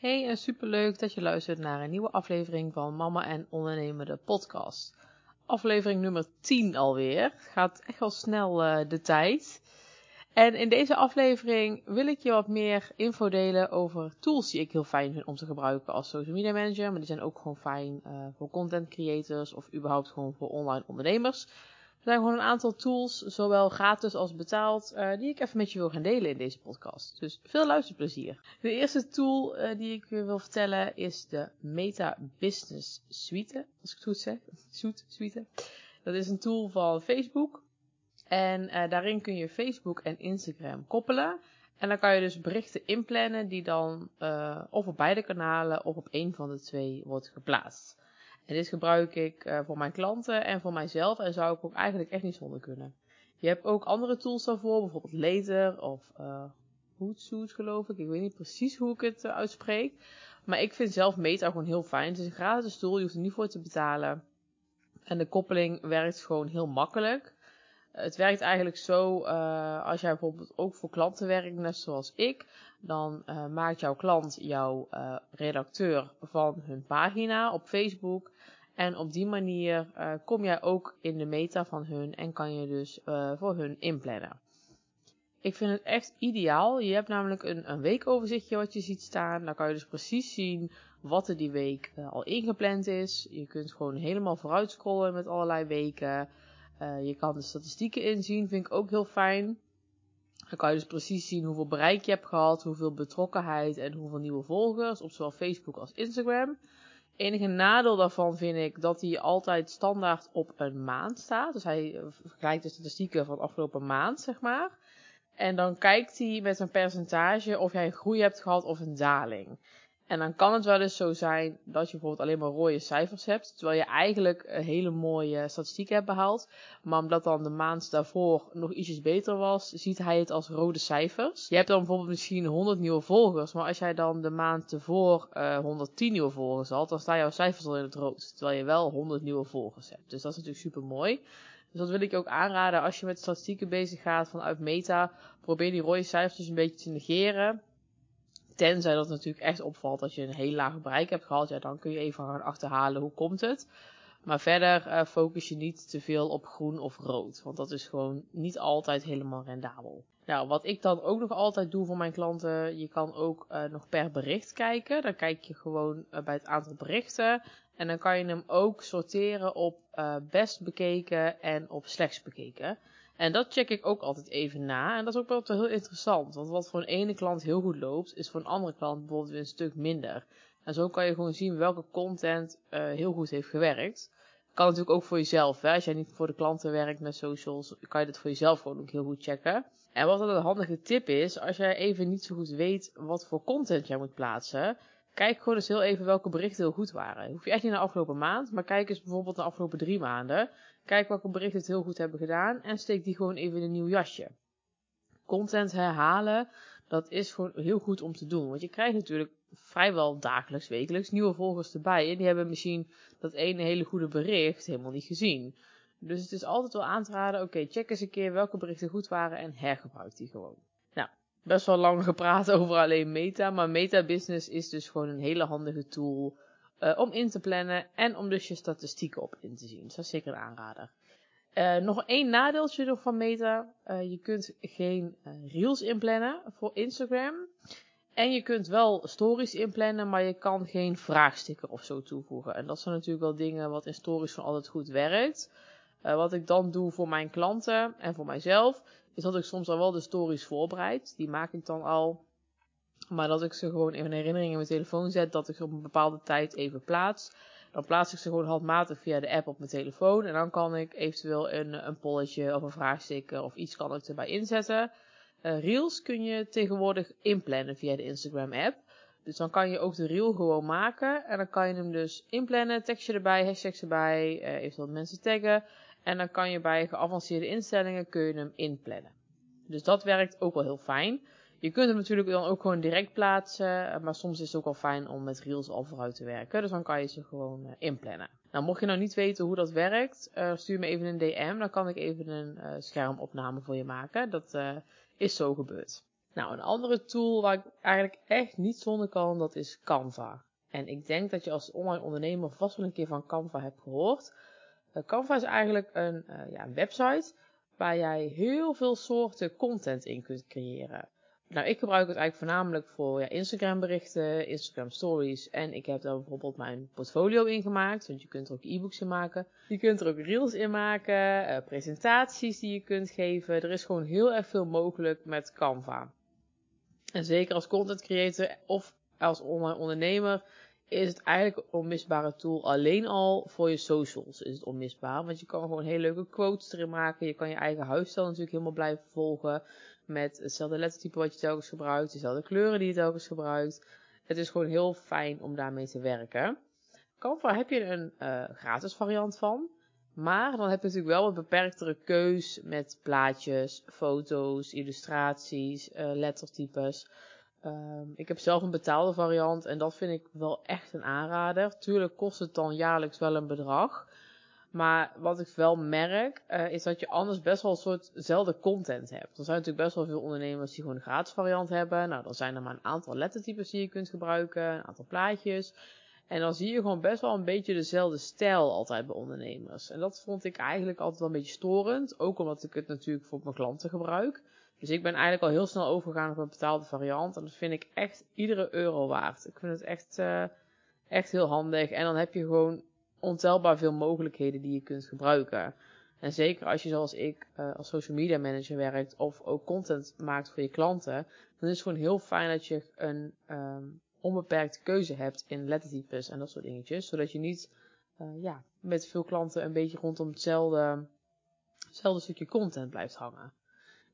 Hey en superleuk dat je luistert naar een nieuwe aflevering van Mama en Ondernemer de podcast. Aflevering nummer 10 alweer. Gaat echt wel snel uh, de tijd. En in deze aflevering wil ik je wat meer info delen over tools die ik heel fijn vind om te gebruiken als social media manager. Maar die zijn ook gewoon fijn uh, voor content creators of überhaupt gewoon voor online ondernemers. Er zijn gewoon een aantal tools, zowel gratis als betaald, uh, die ik even met je wil gaan delen in deze podcast. Dus veel luisterplezier. De eerste tool uh, die ik je wil vertellen is de Meta Business Suite. Als ik het goed zeg. Suite, suite. Dat is een tool van Facebook. En uh, daarin kun je Facebook en Instagram koppelen. En dan kan je dus berichten inplannen die dan of op beide kanalen of op één van de twee wordt geplaatst. En dit gebruik ik uh, voor mijn klanten en voor mijzelf en zou ik ook eigenlijk echt niet zonder kunnen. Je hebt ook andere tools daarvoor, bijvoorbeeld Later of uh, geloof ik. Ik weet niet precies hoe ik het uh, uitspreek. Maar ik vind zelf Meta gewoon heel fijn. Het is een gratis tool, je hoeft er niet voor te betalen. En de koppeling werkt gewoon heel makkelijk. Het werkt eigenlijk zo, uh, als jij bijvoorbeeld ook voor klanten werkt, net zoals ik, dan uh, maakt jouw klant jouw uh, redacteur van hun pagina op Facebook. En op die manier kom jij ook in de meta van hun en kan je dus voor hun inplannen. Ik vind het echt ideaal. Je hebt namelijk een, een weekoverzichtje wat je ziet staan. Dan kan je dus precies zien wat er die week al ingepland is. Je kunt gewoon helemaal vooruit scrollen met allerlei weken. Uh, je kan de statistieken inzien, vind ik ook heel fijn. Dan kan je dus precies zien hoeveel bereik je hebt gehad, hoeveel betrokkenheid en hoeveel nieuwe volgers op zowel Facebook als Instagram. Enige nadeel daarvan vind ik dat hij altijd standaard op een maand staat. Dus hij vergelijkt de statistieken van de afgelopen maand, zeg maar. En dan kijkt hij met een percentage of jij een groei hebt gehad of een daling. En dan kan het wel eens zo zijn dat je bijvoorbeeld alleen maar rode cijfers hebt, terwijl je eigenlijk een hele mooie statistieken hebt behaald. Maar omdat dan de maand daarvoor nog ietsjes beter was, ziet hij het als rode cijfers. Je hebt dan bijvoorbeeld misschien 100 nieuwe volgers, maar als jij dan de maand ervoor uh, 110 nieuwe volgers had, dan staan jouw cijfers al in het rood, terwijl je wel 100 nieuwe volgers hebt. Dus dat is natuurlijk super mooi. Dus dat wil ik ook aanraden als je met statistieken bezig gaat vanuit Meta. Probeer die rode cijfers dus een beetje te negeren. Tenzij dat natuurlijk echt opvalt dat je een heel laag bereik hebt gehad. Ja, dan kun je even gaan achterhalen hoe komt het. Maar verder uh, focus je niet te veel op groen of rood. Want dat is gewoon niet altijd helemaal rendabel. Nou, wat ik dan ook nog altijd doe voor mijn klanten. Je kan ook uh, nog per bericht kijken. Dan kijk je gewoon uh, bij het aantal berichten. En dan kan je hem ook sorteren op best bekeken en op slechts bekeken. En dat check ik ook altijd even na. En dat is ook wel heel interessant. Want wat voor een ene klant heel goed loopt, is voor een andere klant bijvoorbeeld weer een stuk minder. En zo kan je gewoon zien welke content uh, heel goed heeft gewerkt. Kan natuurlijk ook voor jezelf. Hè? Als jij niet voor de klanten werkt met socials, kan je dat voor jezelf gewoon ook heel goed checken. En wat dan een handige tip is, als jij even niet zo goed weet wat voor content jij moet plaatsen, kijk gewoon eens heel even welke berichten heel goed waren. Hoef je echt niet naar de afgelopen maand, maar kijk eens bijvoorbeeld naar de afgelopen drie maanden. Kijk welke berichten het heel goed hebben gedaan en steek die gewoon even in een nieuw jasje. Content herhalen, dat is gewoon heel goed om te doen. Want je krijgt natuurlijk vrijwel dagelijks, wekelijks nieuwe volgers erbij. En die hebben misschien dat ene hele goede bericht helemaal niet gezien. Dus het is altijd wel aan te raden, oké, check eens een keer welke berichten goed waren en hergebruik die gewoon. Nou, best wel lang gepraat over alleen Meta, maar Meta Business is dus gewoon een hele handige tool uh, om in te plannen en om dus je statistieken op in te zien. Dat is zeker een aanrader. Uh, nog één nadeeltje nog van Meta. Uh, je kunt geen reels inplannen voor Instagram. En je kunt wel stories inplannen, maar je kan geen vraagstukken of zo toevoegen. En dat zijn natuurlijk wel dingen wat in stories van altijd goed werkt. wat ik dan doe voor mijn klanten en voor mijzelf, is dat ik soms al wel de stories voorbereid. Die maak ik dan al maar dat ik ze gewoon in een herinnering in mijn telefoon zet dat ik op een bepaalde tijd even plaats. Dan plaats ik ze gewoon handmatig via de app op mijn telefoon. En dan kan ik eventueel een, een polletje of een vraagstuk of iets kan ik erbij inzetten. Uh, reels kun je tegenwoordig inplannen via de Instagram app. Dus dan kan je ook de reel gewoon maken. En dan kan je hem dus inplannen, tekstje erbij, hashtags erbij, uh, eventueel mensen taggen. En dan kan je bij geavanceerde instellingen kun je hem inplannen. Dus dat werkt ook wel heel fijn. Je kunt hem natuurlijk dan ook gewoon direct plaatsen, maar soms is het ook wel fijn om met reels al vooruit te werken. Dus dan kan je ze gewoon uh, inplannen. Nou, mocht je nou niet weten hoe dat werkt, uh, stuur me even een DM. Dan kan ik even een schermopname voor je maken. Dat is zo gebeurd. Nou, een andere tool waar ik eigenlijk echt niet zonder kan, dat is Canva. En ik denk dat je als online ondernemer vast wel een keer van Canva hebt gehoord. Canva is eigenlijk een, ja, een website waar jij heel veel soorten content in kunt creëren. Nou, ik gebruik het eigenlijk voornamelijk voor ja, Instagram berichten, Instagram stories. En ik heb daar bijvoorbeeld mijn portfolio in gemaakt. Want je kunt er ook e-books in maken. Je kunt er ook reels in maken, uh, presentaties die je kunt geven. Er is gewoon heel erg veel mogelijk met Canva. En zeker als content creator of als online ondernemer is het eigenlijk een onmisbare tool. Alleen al voor je socials is het onmisbaar. Want je kan gewoon hele leuke quotes erin maken. Je kan je eigen huisstijl natuurlijk helemaal blijven volgen. Met hetzelfde lettertype wat je telkens gebruikt. Dezelfde kleuren die je telkens gebruikt. Het is gewoon heel fijn om daarmee te werken. Canva heb je een uh, gratis variant van. Maar dan heb je natuurlijk wel een beperktere keus met plaatjes, foto's, illustraties, uh, lettertypes. Um, ik heb zelf een betaalde variant en dat vind ik wel echt een aanrader. Tuurlijk kost het dan jaarlijks wel een bedrag. Maar wat ik wel merk, uh, is dat je anders best wel een soortzelfde content hebt. Er zijn natuurlijk best wel veel ondernemers die gewoon een gratis variant hebben. Nou, dan zijn er maar een aantal lettertypes die je kunt gebruiken, een aantal plaatjes. En dan zie je gewoon best wel een beetje dezelfde stijl altijd bij ondernemers. En dat vond ik eigenlijk altijd wel een beetje storend. Ook omdat ik het natuurlijk voor mijn klanten gebruik. Dus ik ben eigenlijk al heel snel overgegaan op een betaalde variant. En dat vind ik echt iedere euro waard. Ik vind het echt, uh, echt heel handig. En dan heb je gewoon ontelbaar veel mogelijkheden die je kunt gebruiken. En zeker als je zoals ik uh, als social media manager werkt of ook content maakt voor je klanten, dan is het gewoon heel fijn dat je een um, onbeperkte keuze hebt in lettertypes en dat soort dingetjes. Zodat je niet uh, ja, met veel klanten een beetje rondom hetzelfde, hetzelfde stukje content blijft hangen.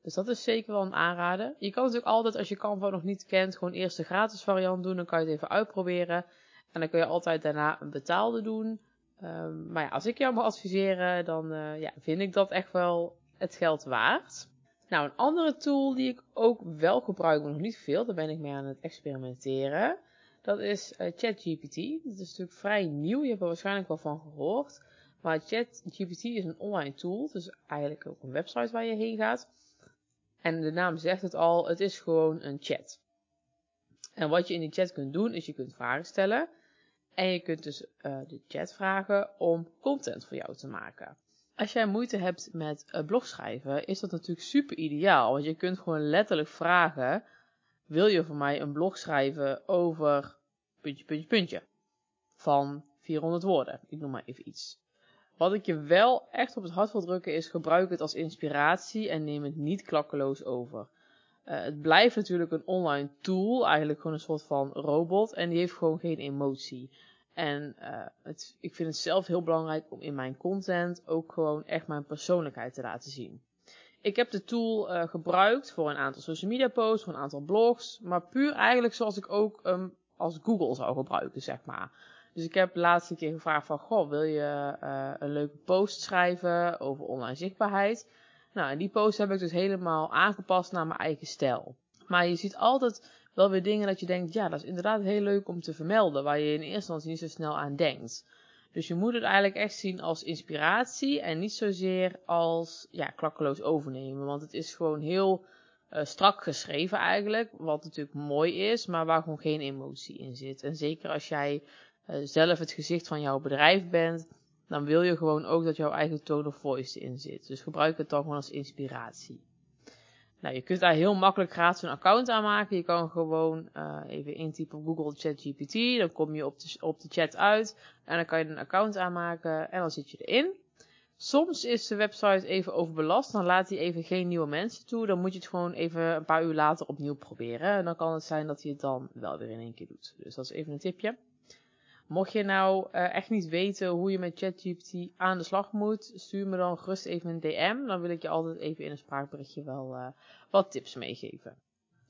Dus dat is zeker wel een aanrader. Je kan natuurlijk altijd, als je Canva nog niet kent, gewoon eerst de gratis variant doen. Dan kan je het even uitproberen. En dan kun je altijd daarna een betaalde doen. Um, maar ja, als ik jou mag adviseren, dan uh, ja, vind ik dat echt wel het geld waard. Nou, een andere tool die ik ook wel gebruik, maar nog niet veel, daar ben ik mee aan het experimenteren. Dat is uh, ChatGPT. Dat is natuurlijk vrij nieuw, je hebt er waarschijnlijk wel van gehoord. Maar ChatGPT is een online tool, dus eigenlijk ook een website waar je heen gaat. En de naam zegt het al, het is gewoon een chat. En wat je in die chat kunt doen, is je kunt vragen stellen. En je kunt dus uh, de chat vragen om content voor jou te maken. Als jij moeite hebt met uh, blogschrijven, is dat natuurlijk super ideaal. Want je kunt gewoon letterlijk vragen: Wil je voor mij een blog schrijven over puntje, puntje, puntje? Van 400 woorden. Ik noem maar even iets. Wat ik je wel echt op het hart wil drukken is gebruik het als inspiratie en neem het niet klakkeloos over. Uh, het blijft natuurlijk een online tool, eigenlijk gewoon een soort van robot en die heeft gewoon geen emotie. En uh, het, ik vind het zelf heel belangrijk om in mijn content ook gewoon echt mijn persoonlijkheid te laten zien. Ik heb de tool uh, gebruikt voor een aantal social media posts, voor een aantal blogs, maar puur eigenlijk zoals ik ook um, als Google zou gebruiken, zeg maar. Dus ik heb de laatste keer gevraagd van, goh, wil je uh, een leuke post schrijven over online zichtbaarheid? Nou, en die post heb ik dus helemaal aangepast naar mijn eigen stijl. Maar je ziet altijd wel weer dingen dat je denkt, ja, dat is inderdaad heel leuk om te vermelden, waar je in eerste instantie niet zo snel aan denkt. Dus je moet het eigenlijk echt zien als inspiratie en niet zozeer als, ja, klakkeloos overnemen. Want het is gewoon heel uh, strak geschreven eigenlijk, wat natuurlijk mooi is, maar waar gewoon geen emotie in zit. En zeker als jij zelf het gezicht van jouw bedrijf bent, dan wil je gewoon ook dat jouw eigen tone of voice in zit. Dus gebruik het dan gewoon als inspiratie. Nou, je kunt daar heel makkelijk gratis een account aanmaken. Je kan gewoon uh, even intypen op Google ChatGPT. Dan kom je op de, op de chat uit. En dan kan je een account aanmaken en dan zit je erin. Soms is de website even overbelast. Dan laat hij even geen nieuwe mensen toe. Dan moet je het gewoon even een paar uur later opnieuw proberen. En dan kan het zijn dat hij het dan wel weer in één keer doet. Dus dat is even een tipje. Mocht je nou uh, echt niet weten hoe je met ChatGPT aan de slag moet, stuur me dan gerust even een DM. Dan wil ik je altijd even in een spraakberichtje wel uh, wat tips meegeven.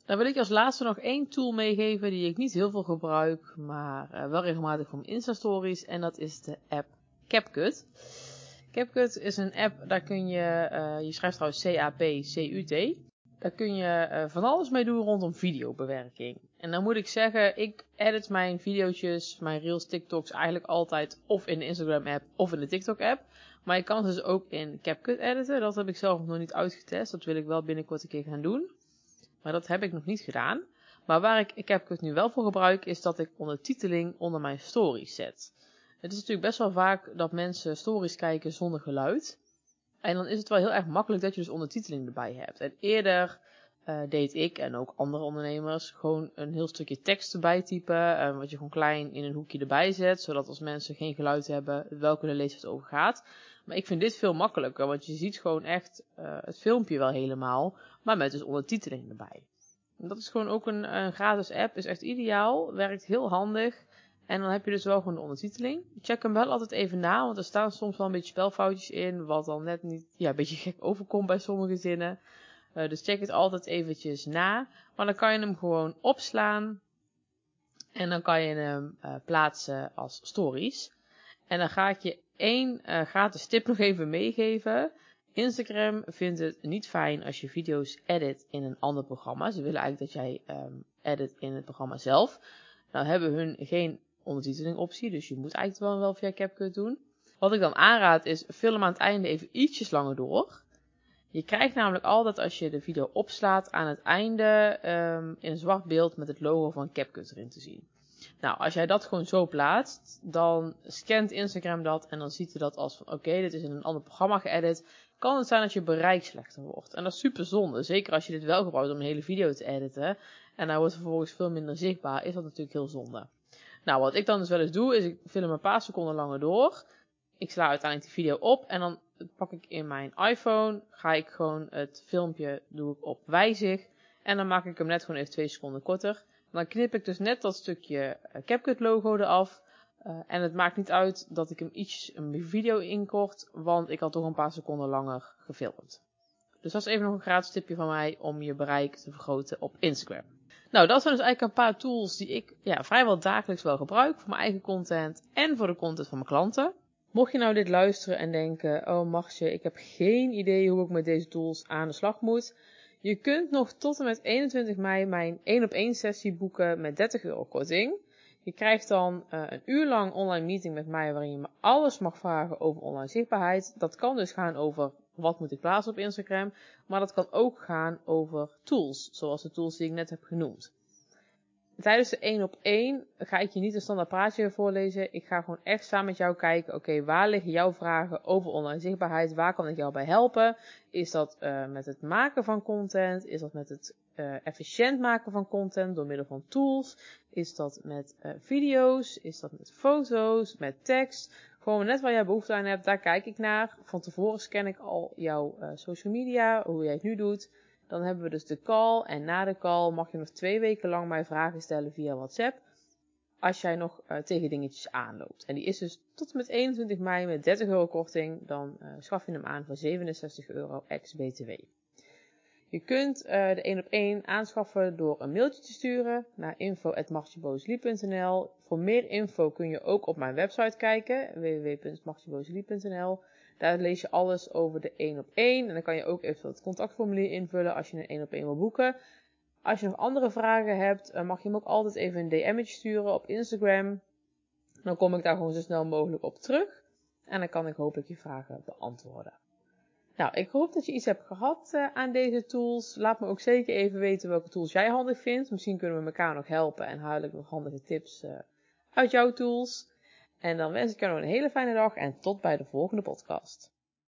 Dan wil ik als laatste nog één tool meegeven die ik niet heel veel gebruik, maar uh, wel regelmatig voor mijn Insta-stories. En dat is de app CapCut. CapCut is een app, daar kun je, je schrijft trouwens C-A-P-C-U-T. Daar kun je van alles mee doen rondom videobewerking. En dan moet ik zeggen, ik edit mijn video's, mijn reels, TikToks eigenlijk altijd of in de Instagram app of in de TikTok app. Maar je kan dus ook in CapCut editen. Dat heb ik zelf nog niet uitgetest. Dat wil ik wel binnenkort een keer gaan doen. Maar dat heb ik nog niet gedaan. Maar waar ik, het nu wel voor gebruik, is dat ik ondertiteling onder mijn stories zet. Het is natuurlijk best wel vaak dat mensen stories kijken zonder geluid. En dan is het wel heel erg makkelijk dat je dus ondertiteling erbij hebt. En eerder uh, deed ik en ook andere ondernemers gewoon een heel stukje tekst erbij typen. Uh, wat je gewoon klein in een hoekje erbij zet. Zodat als mensen geen geluid hebben, welke de lezer het over gaat. Maar ik vind dit veel makkelijker. Want je ziet gewoon echt uh, het filmpje wel helemaal. Maar met dus ondertiteling erbij. Dat is gewoon ook een, een gratis app. Is echt ideaal. Werkt heel handig. En dan heb je dus wel gewoon de ondertiteling. Check hem wel altijd even na, want er staan soms wel een beetje spelfoutjes in, wat dan net niet, ja, een beetje gek overkomt bij sommige zinnen. Uh, dus check het altijd eventjes na. Maar dan kan je hem gewoon opslaan. En dan kan je hem uh, plaatsen als stories. En dan ga ik je één uh, gratis tip nog even meegeven. Instagram vindt het niet fijn als je video's edit in een ander programma. Ze willen eigenlijk dat jij um, edit in het programma zelf. Nou hebben hun geen ondertiteling optie, dus je moet eigenlijk wel, wel via CapCut doen. Wat ik dan aanraad is, film aan het einde even ietsjes langer door. Je krijgt namelijk altijd als je de video opslaat aan het einde um, in een zwart beeld met het logo van CapCut erin te zien. Nou, als jij dat gewoon zo plaatst, dan scant Instagram dat en dan ziet hij dat als van oké, dit is in een ander programma geëdit. Kan het zijn dat je bereik slechter wordt. En dat is super zonde. Zeker als je dit wel gebruikt om een hele video te editen. En hij wordt vervolgens veel minder zichtbaar, is dat natuurlijk heel zonde. Nou, wat ik dan dus wel eens doe, is ik film een paar seconden langer door. Ik sla uiteindelijk die video op en dan pak ik in mijn iPhone, ga ik gewoon het filmpje, doe ik op wijzig. En dan maak ik hem net gewoon even twee seconden korter. Dan knip ik dus net dat stukje eh, CapCut logo eraf. Uh, en het maakt niet uit dat ik hem iets een video inkort, want ik had toch een paar seconden langer gefilmd. Dus dat is even nog een gratis tipje van mij om je bereik te vergroten op Instagram. Nou, dat zijn dus eigenlijk een paar tools die ik ja, vrijwel dagelijks wel gebruik voor mijn eigen content en voor de content van mijn klanten. Mocht je nou dit luisteren en denken, oh Martje, ik heb geen idee hoe ik met deze tools aan de slag moet. Je kunt nog tot en met 21 mei mijn 1 op 1 sessie boeken met 30 euro korting. Je krijgt dan uh, een uur lang online meeting met mij waarin je me alles mag vragen over online zichtbaarheid. Dat kan dus gaan over wat moet ik plaatsen op Instagram, maar dat kan ook gaan over tools, zoals de tools die ik net heb genoemd. Tijdens de 1 op 1 ga ik je niet een standaard praatje voorlezen. Ik ga gewoon echt samen met jou kijken, oké, waar liggen jouw vragen over online zichtbaarheid? Waar kan ik jou bij helpen? Is dat uh, met het maken van content? Is dat met het uh, efficiënt maken van content door middel van tools? Is dat met uh, video's? Is dat met foto's? Met tekst? Gewoon net waar jij behoefte aan hebt, daar kijk ik naar. Van tevoren scan ik al jouw social media, hoe jij het nu doet. Dan hebben we dus de call en na de call mag je nog twee weken lang mij vragen stellen via WhatsApp. Als jij nog uh, tegen dingetjes aanloopt. En die is dus tot en met 21 mei met 30 euro korting. Dan uh, schaf je hem aan voor 67 euro ex-BTW. Je kunt uh, de 1 op 1 aanschaffen door een mailtje te sturen naar info.martjebozelie.nl. Voor meer info kun je ook op mijn website kijken, www.martjebozelie.nl. Daar lees je alles over de 1 op 1. En dan kan je ook even het contactformulier invullen als je een 1 op 1 wil boeken. Als je nog andere vragen hebt, mag je hem ook altijd even een DM'tje sturen op Instagram. Dan kom ik daar gewoon zo snel mogelijk op terug. En dan kan ik hopelijk je vragen beantwoorden. Nou, ik hoop dat je iets hebt gehad uh, aan deze tools. Laat me ook zeker even weten welke tools jij handig vindt. Misschien kunnen we elkaar nog helpen en ik nog handige tips uh, uit jouw tools. En dan wens ik jou nog een hele fijne dag en tot bij de volgende podcast.